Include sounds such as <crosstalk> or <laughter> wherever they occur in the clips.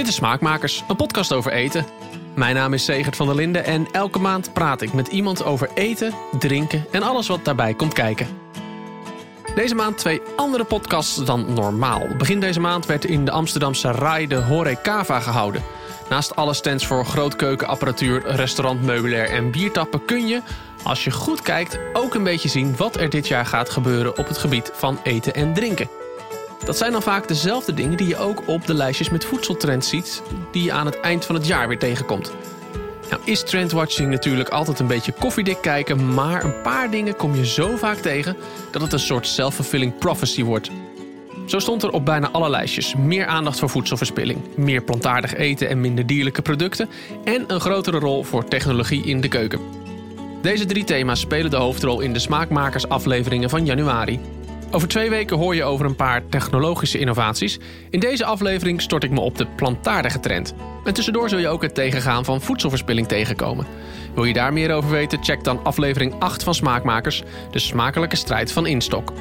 Dit is Smaakmakers, een podcast over eten. Mijn naam is Segert van der Linden en elke maand praat ik met iemand over eten, drinken en alles wat daarbij komt kijken. Deze maand twee andere podcasts dan normaal. Begin deze maand werd in de Amsterdamse RAI de Horecava gehouden. Naast alle stands voor grootkeukenapparatuur, restaurantmeubilair en biertappen kun je, als je goed kijkt, ook een beetje zien wat er dit jaar gaat gebeuren op het gebied van eten en drinken. Dat zijn dan vaak dezelfde dingen die je ook op de lijstjes met voedseltrends ziet, die je aan het eind van het jaar weer tegenkomt. Nou is trendwatching natuurlijk altijd een beetje koffiedik kijken, maar een paar dingen kom je zo vaak tegen dat het een soort self-fulfilling prophecy wordt. Zo stond er op bijna alle lijstjes meer aandacht voor voedselverspilling, meer plantaardig eten en minder dierlijke producten en een grotere rol voor technologie in de keuken. Deze drie thema's spelen de hoofdrol in de smaakmakersafleveringen van januari. Over twee weken hoor je over een paar technologische innovaties. In deze aflevering stort ik me op de plantaardige trend. En tussendoor zul je ook het tegengaan van voedselverspilling tegenkomen. Wil je daar meer over weten? Check dan aflevering 8 van Smaakmakers, de smakelijke strijd van Instok.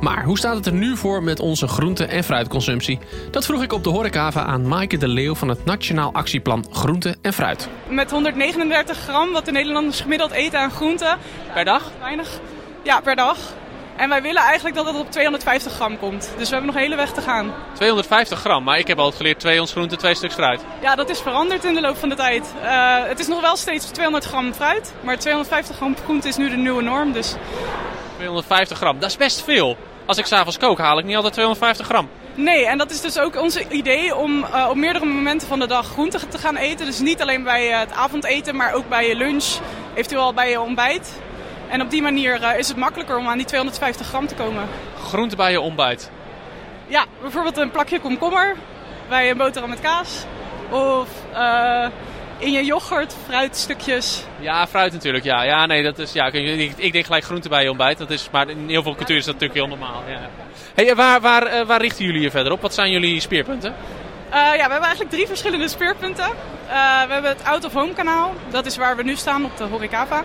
Maar hoe staat het er nu voor met onze groente- en fruitconsumptie? Dat vroeg ik op de horecava aan Maaike de Leeuw van het Nationaal Actieplan Groente en Fruit. Met 139 gram, wat de Nederlanders gemiddeld eten aan groenten. Per dag? Weinig. Ja, per dag. En wij willen eigenlijk dat het op 250 gram komt. Dus we hebben nog een hele weg te gaan. 250 gram, maar ik heb altijd geleerd twee ons groente, twee stuks fruit. Ja, dat is veranderd in de loop van de tijd. Uh, het is nog wel steeds 200 gram fruit, maar 250 gram groente is nu de nieuwe norm. Dus... 250 gram, dat is best veel. Als ik s'avonds kook, haal ik niet altijd 250 gram. Nee, en dat is dus ook ons idee om uh, op meerdere momenten van de dag groente te gaan eten. Dus niet alleen bij het avondeten, maar ook bij je lunch, eventueel bij je ontbijt. En op die manier uh, is het makkelijker om aan die 250 gram te komen. Groente bij je ontbijt? Ja, bijvoorbeeld een plakje komkommer bij een boterham met kaas. Of uh, in je yoghurt, fruitstukjes. Ja, fruit natuurlijk. Ja, ja nee, dat is, ja, ik, ik denk gelijk groente bij je ontbijt. Dat is, maar in heel veel cultuur is dat natuurlijk heel normaal. Ja. Hey, waar, waar, uh, waar richten jullie je verder op? Wat zijn jullie speerpunten? Uh, ja, we hebben eigenlijk drie verschillende speerpunten. Uh, we hebben het Out of Home kanaal. Dat is waar we nu staan op de Horecava.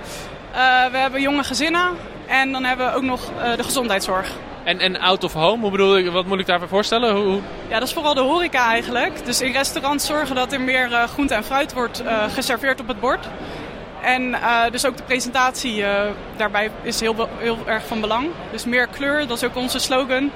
Uh, we hebben jonge gezinnen en dan hebben we ook nog uh, de gezondheidszorg. En, en out of home, hoe bedoel ik, wat moet ik daarvoor voorstellen? Hoe, hoe... Ja, dat is vooral de horeca eigenlijk. Dus in restaurants zorgen dat er meer uh, groente en fruit wordt geserveerd op het bord. En dus ook de presentatie daarbij is heel, heel erg van belang. Dus meer kleur, dat is ook onze slogan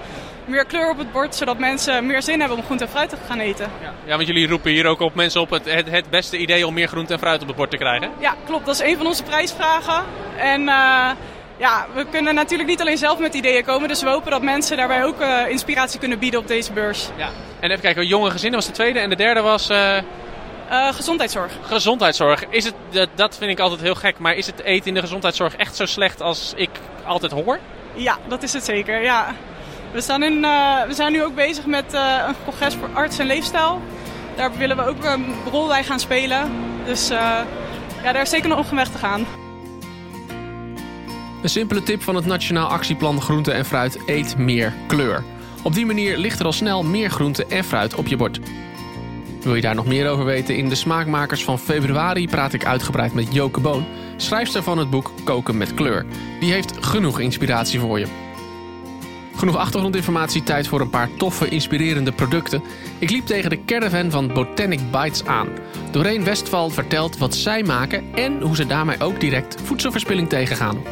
meer kleur op het bord, zodat mensen meer zin hebben om groente en fruit te gaan eten. Ja, ja want jullie roepen hier ook op mensen op het, het, het, beste idee om meer groente en fruit op het bord te krijgen. Ja, klopt. Dat is een van onze prijsvragen. En uh, ja, we kunnen natuurlijk niet alleen zelf met ideeën komen, dus we hopen dat mensen daarbij ook uh, inspiratie kunnen bieden op deze beurs. Ja. En even kijken, jonge gezinnen was de tweede en de derde was... Uh... Uh, gezondheidszorg. Gezondheidszorg. Is het, dat, dat vind ik altijd heel gek, maar is het eten in de gezondheidszorg echt zo slecht als ik altijd hoor? Ja, dat is het zeker, ja. We, staan in, uh, we zijn nu ook bezig met uh, een congres voor arts en leefstijl. Daar willen we ook een rol bij gaan spelen. Dus uh, ja, daar is zeker nog een weg te gaan. Een simpele tip van het Nationaal Actieplan Groente en Fruit eet meer kleur. Op die manier ligt er al snel meer groente en fruit op je bord. Wil je daar nog meer over weten? In de Smaakmakers van februari praat ik uitgebreid met Joke Boon, schrijfster van het boek Koken met kleur. Die heeft genoeg inspiratie voor je. Genoeg achtergrondinformatie, tijd voor een paar toffe, inspirerende producten. Ik liep tegen de caravan van Botanic Bites aan. Doreen Westval vertelt wat zij maken en hoe ze daarmee ook direct voedselverspilling tegengaan.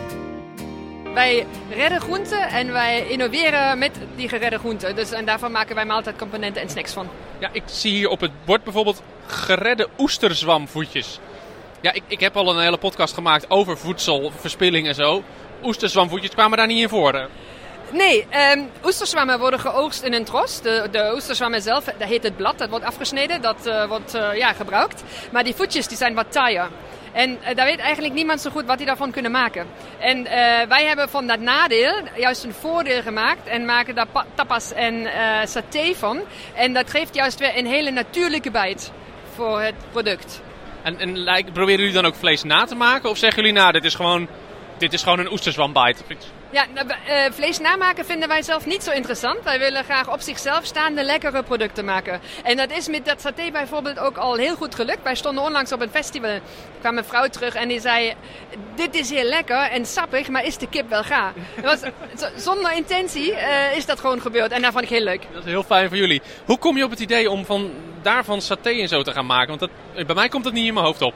Wij redden groenten en wij innoveren met die geredde groenten. Dus, en daarvan maken wij maaltijdcomponenten en snacks van. Ja, ik zie hier op het bord bijvoorbeeld geredde oesterzwamvoetjes. Ja, ik, ik heb al een hele podcast gemaakt over voedselverspilling en zo. Oesterzwamvoetjes kwamen daar niet in voor. Nee, um, worden geoogst in een tros. De, de zelf, dat heet het blad, dat wordt afgesneden, dat uh, wordt uh, ja, gebruikt. Maar die voetjes die zijn wat taaier. En uh, daar weet eigenlijk niemand zo goed wat die daarvan kunnen maken. En wij hebben van dat nadeel juist een voordeel gemaakt en maken daar tapas en saté van. En dat geeft juist weer een hele natuurlijke bijt voor het product. En, en proberen jullie dan ook vlees na te maken? Of zeggen jullie nou, dit is gewoon, dit is gewoon een oesterzwambite? Ja, uh, vlees namaken vinden wij zelf niet zo interessant. Wij willen graag op zichzelf staande lekkere producten maken. En dat is met dat saté bijvoorbeeld ook al heel goed gelukt. Wij stonden onlangs op een festival. Er kwam een vrouw terug en die zei... Dit is heel lekker en sappig, maar is de kip wel gaar? Was, <laughs> zonder intentie uh, is dat gewoon gebeurd. En dat vond ik heel leuk. Dat is heel fijn voor jullie. Hoe kom je op het idee om van daarvan saté en zo te gaan maken? Want dat, bij mij komt dat niet in mijn hoofd op.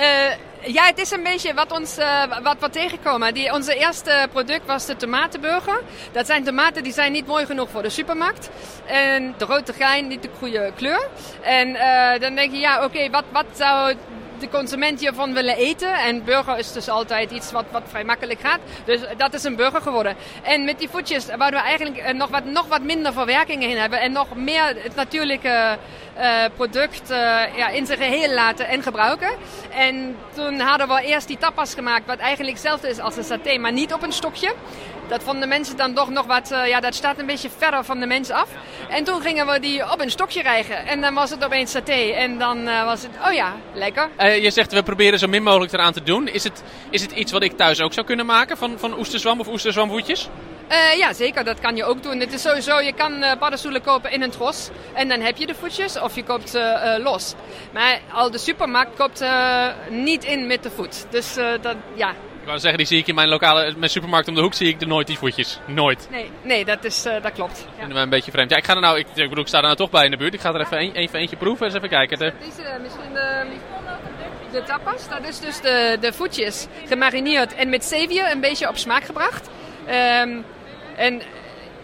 Uh, ja, het is een beetje wat, ons, uh, wat we tegenkomen. Die, onze eerste product was de tomatenburger. Dat zijn tomaten die zijn niet mooi genoeg voor de supermarkt. En de rode gein, niet de goede kleur. En uh, dan denk je, ja, oké, wat, wat zou de consument hiervan willen eten. En burger is dus altijd iets wat, wat vrij makkelijk gaat. Dus dat is een burger geworden. En met die voetjes wouden we eigenlijk nog wat, nog wat minder verwerkingen in hebben. En nog meer het natuurlijke uh, product uh, ja, in zijn geheel laten en gebruiken. En toen hadden we eerst die tapas gemaakt, wat eigenlijk hetzelfde is als een saté, maar niet op een stokje. Dat vonden de mensen dan toch nog wat, uh, ja, dat staat een beetje verder van de mensen af. En toen gingen we die op een stokje rijgen. En dan was het opeens saté. En dan was het, oh ja, lekker. je zegt, we proberen zo min mogelijk eraan te doen. Is het, is het iets wat ik thuis ook zou kunnen maken van, van oesterzwam of oesterzwamvoetjes? Uh, ja, zeker. Dat kan je ook doen. Het is sowieso, je kan uh, paddenstoelen kopen in een tros. En dan heb je de voetjes. Of je koopt ze uh, los. Maar al de supermarkt koopt niet in met de voet. Dus dat, ja. Ik wou zeggen, die zie ik in mijn lokale mijn supermarkt om de hoek, zie ik er nooit die voetjes. Nooit. Nee, nee dat, is, dat klopt. Dat vinden we een beetje vreemd. Ja, ik ga er nou, ik, ik bedoel, ik sta er nou toch bij in de buurt. Ik ga er even, een, even eentje proeven. Eens even kijken. De... Deze, misschien de, de tapas. Dat is dus de, de voetjes gemarineerd en met zeewier een beetje op smaak gebracht. Um, en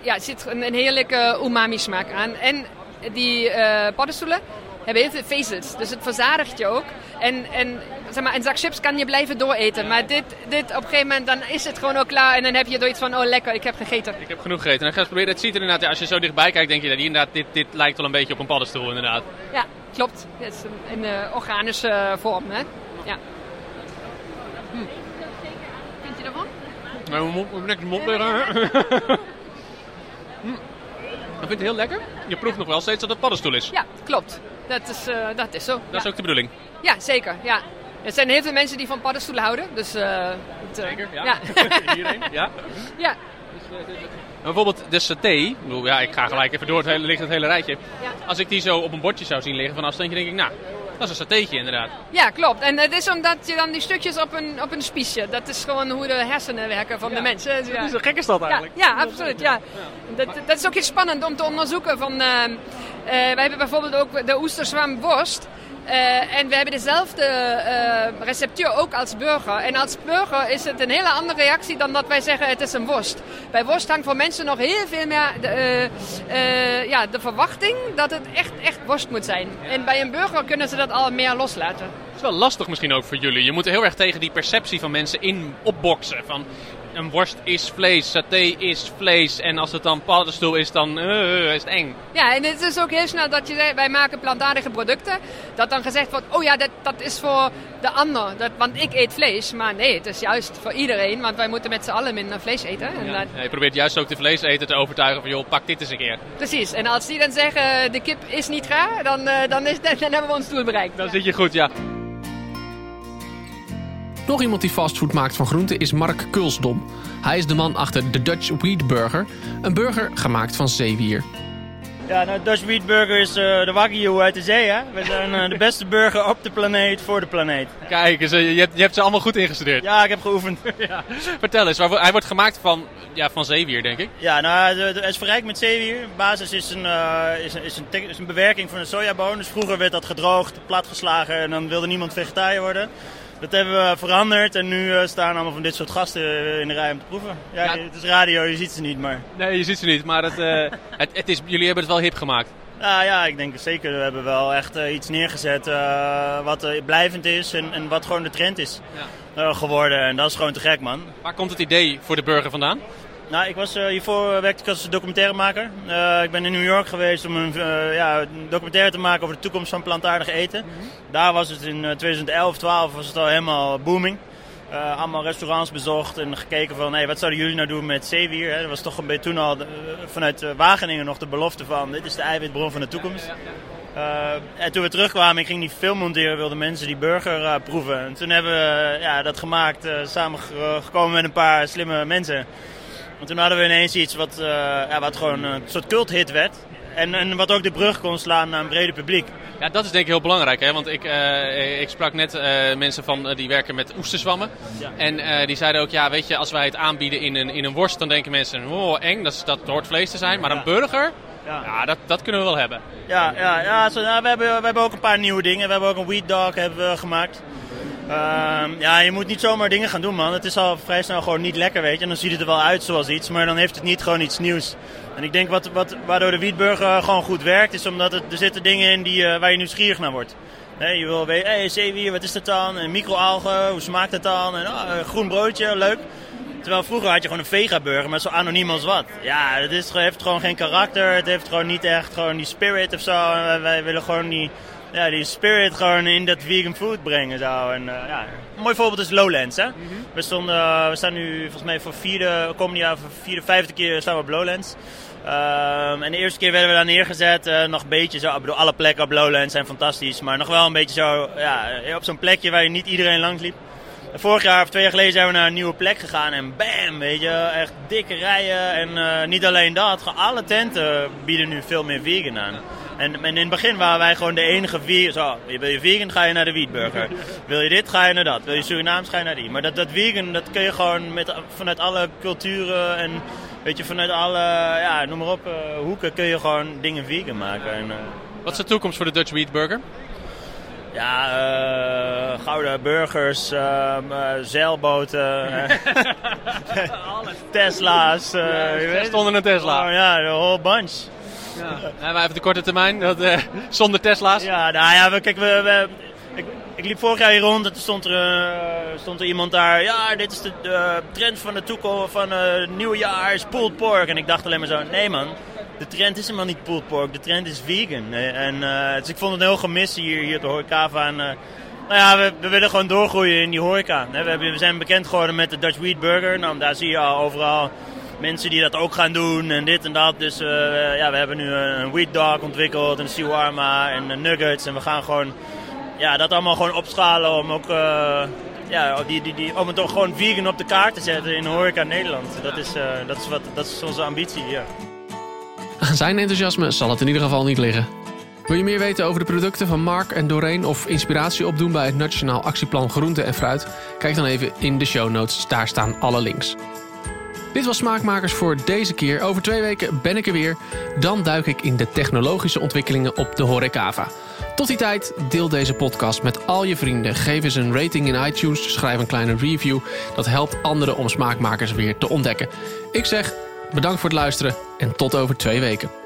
ja, er zit een, een heerlijke umami smaak aan. En die uh, paddenstoelen hebben heel veel vezels. Dus het verzadigt je ook. En, en zeg maar, een zak chips kan je blijven dooreten. Maar dit, dit op een gegeven moment dan is het gewoon ook klaar. En dan heb je zoiets van, oh lekker, ik heb gegeten. Ik heb genoeg gegeten. En ga eens proberen. Het ziet er inderdaad, als je zo dichtbij kijkt, denk je dat inderdaad, dit, dit lijkt wel een beetje op een paddenstoel inderdaad. Ja, klopt. Het is een, een uh, organische vorm. Hè? Ja. Hm. Nou, we moeten niks mond liggen. <laughs> hm. Ik vind het heel lekker. Je proeft nog wel steeds dat het paddenstoel is. Ja, klopt. Dat is, uh, dat is zo. Dat ja. is ook de bedoeling. Ja, zeker. Ja. Er zijn heel veel mensen die van paddenstoelen houden. Dus, uh, het, uh, zeker, ja. ja. <laughs> Ja. ja. bijvoorbeeld de saté. Ja, ik ga gelijk even door, het hele, ligt het hele rijtje. Als ik die zo op een bordje zou zien liggen van afstandje, denk ik, nou, dat is een satéetje inderdaad. Ja, klopt. En het is omdat je dan die stukjes op een, op een spiesje. Dat is gewoon hoe de hersenen werken van ja. de mensen. Ja. Zo gek is dat eigenlijk. Ja, ja absoluut. Ja. Dat, dat is ook heel spannend om te onderzoeken. Van, uh, uh, wij hebben bijvoorbeeld ook de oesterzwamworst. Uh, en we hebben dezelfde uh, receptuur ook als burger. En als burger is het een hele andere reactie dan dat wij zeggen het is een worst. Bij worst hangt voor mensen nog heel veel meer de, uh, ja, de verwachting dat het echt, echt worst moet zijn. En bij een burger kunnen ze dat al meer loslaten. Het is wel lastig misschien ook voor jullie. Je moet heel erg tegen die perceptie van mensen in opboksen. Van een worst is vlees, saté is vlees. En als het dan paddenstoel is, dan uh, is het eng. Ja, en het is ook heel snel dat je wij maken plantaardige producten. Dat dan gezegd wordt, oh ja, dat, dat is voor de ander. Dat, want ik eet vlees. Maar nee, het is juist voor iedereen. Want wij moeten met z'n allen minder vlees eten. En ja. ja, je probeert juist ook de vleeseter te overtuigen van, joh, pak dit eens een keer. Precies. En als die dan zeggen, de kip is niet gaar, dan, dan, is, dan, dan hebben we ons doel bereikt. Dan zit je goed, ja. Nog iemand die fastfood maakt van groenten is Mark Kulsdom. Hij is de man achter de Dutch Wheat Burger, een burger gemaakt van zeewier. Ja, nou, Dutch Wheat Burger is uh, de Wagyu uit de zee, hè? We zijn uh, de <laughs> beste burger op de planeet voor de planeet. Kijk, dus, uh, je, hebt, je hebt ze allemaal goed ingestudeerd. Ja, ik heb geoefend. <laughs> ja. Vertel eens, hij wordt gemaakt van, ja, van zeewier, denk ik? Ja, nou, hij is verrijkt met zeewier. De basis is een, is, een, is, een, is een bewerking van een sojaboon. Dus vroeger werd dat gedroogd, platgeslagen en dan wilde niemand vegetariër worden. Dat hebben we veranderd en nu uh, staan allemaal van dit soort gasten in de rij om te proeven. Ja, ja, Het is radio, je ziet ze niet, maar... Nee, je ziet ze niet, maar het, uh, <laughs> het, het, is, jullie hebben het wel hip gemaakt. Ja, ja, ik denk zeker. We hebben wel echt uh, iets neergezet wat blijvend is en, en, wat gewoon de trend is ja. geworden. En dat is gewoon te gek, man. Waar komt het idee voor de burger vandaan? Nou, ik was, uh, hiervoor werkte ik als documentairemaker. Uh, ik ben in New York geweest om een uh, ja, documentaire te maken over de toekomst van plantaardig eten. Mm -hmm. Daar was het in 2011, 12 was het al helemaal booming. allemaal restaurants bezocht en gekeken van hey, wat zouden jullie nou doen met zeewier. Hè? Dat was toch een beetje toen al vanuit Wageningen nog de belofte van dit is de eiwitbron van de toekomst. Ja, ja, ja. en toen we terugkwamen, ik ging die film monteren, wilden mensen die burger proeven. En toen hebben we ja, dat gemaakt, samen gekomen met een paar slimme mensen. Want toen hadden we ineens iets wat, uh, ja, wat gewoon een soort culthit werd. En, en wat ook de brug kon slaan naar een breder publiek. Ja, dat is denk ik heel belangrijk. Hè? Want ik, uh, ik sprak net uh, mensen van, die werken met oesterzwammen. Ja. En die zeiden ook, ja, weet je, als wij het aanbieden in een, in een worst, dan denken mensen, oh, eng, dat, dat hoort vlees te zijn. Maar een burger, Ja. Ja, dat, dat kunnen we wel hebben. Ja, ja, ja zo, nou, we, hebben, we hebben ook een paar nieuwe dingen. We hebben ook een weed dog hebben we gemaakt. Ehm, ja, je moet niet zomaar dingen gaan doen, man. Het is al vrij snel gewoon niet lekker, weet je. En dan ziet het er wel uit zoals iets, maar dan heeft het niet gewoon iets nieuws. En ik denk wat, wat, waardoor de wietburger gewoon goed werkt, is omdat het, er zitten dingen in die, eh, waar je nieuwsgierig naar wordt. Je wil weten, hey, zeewier, wat is dat dan? En microalgen, hoe smaakt het dan? En een groen broodje, leuk. Terwijl vroeger had je gewoon een vegaburger, maar zo anoniem als wat. Ja, het is, heeft gewoon geen karakter. Het heeft gewoon niet echt gewoon die spirit of zo. Wij willen gewoon die, ja, die spirit gewoon in dat vegan food brengen. Zo. En, eh, ja. Een mooi voorbeeld is Lowlands. Hè? we, stonden, eh, we staan nu volgens mij voor vierde, komende jaar voor vierde, vijfde keer staan we op Lowlands. Ehm, en de eerste keer werden we daar neergezet, eh, nog een beetje zo. Ik bedoel, alle plekken op Lowlands zijn fantastisch, maar nog wel een beetje zo, ja, op zo'n plekje waar je niet iedereen langs liep. Vorig jaar of twee jaar geleden zijn we naar een nieuwe plek gegaan en bam, weet je, echt dikke rijen. En niet alleen dat, alle tenten bieden nu veel meer vegan aan. En, en in het begin waren wij gewoon de enige vegan. Zo, wil je vegan, ga je naar de Wietburger. Wil je dit, ga je naar dat. Wil je Surinaams, ga je naar die. Maar dat, dat vegan, dat kun je gewoon met, vanuit alle culturen en weet je, vanuit alle, ja, noem maar op, eh, hoeken kun je gewoon dingen vegan maken. En, eh, Wat is de toekomst voor de Dutch Wheat Burger? ja, eh, gouden burgers, ehm, eh, zeilboten, <laughs> <laughs> Tesla's. je weet het. Stond een Tesla. Oh, ja, de whole bunch. Ja. Wij even de korte termijn, dat, eh, zonder Tesla's. Ja, nou ja, we, kijk, we, ik, ik liep vorig jaar hier rond en toen stond er, eh, stond er iemand daar. Ja, dit is de eh, trend van de toekomst van eh, het nieuwe jaar, is pulled pork. En ik dacht alleen maar zo, nee man, de trend is helemaal niet pulled pork, de trend is vegan. Eh, En, eh, dus ik vond het een heel gemis hier, hier op de. En, eh, nou ja, we, we willen gewoon doorgroeien in die horeca. We, hebben, we zijn bekend geworden met de Dutch Wheat Burger. Nou, daar zie je al overal mensen die dat ook gaan doen en dit en dat. Dus eh, ja, we hebben nu een, wheat dog ontwikkeld, een shawarma en nuggets. En we gaan gewoon ja, dat allemaal gewoon opschalen om ook eh, ja, die, die, die, om het toch gewoon vegan op de kaart te zetten in horeca Nederland. Dat is, eh, dat is, wat, dat is onze ambitie hier. Aan <laughs> zijn enthousiasme zal het in ieder geval niet liggen. Wil je meer weten over de producten van Mark en Doreen of inspiratie opdoen bij het Nationaal Actieplan Groente en Fruit? Kijk dan even in de show notes, daar staan alle links. Dit was Smaakmakers voor deze keer. Over twee weken ben ik er weer. Dan duik ik in de technologische ontwikkelingen op de Horecava. Tot die tijd, deel deze podcast met al je vrienden. Geef eens een rating in iTunes, schrijf een kleine review. Dat helpt anderen om Smaakmakers weer te ontdekken. Ik zeg bedankt voor het luisteren en tot over twee weken.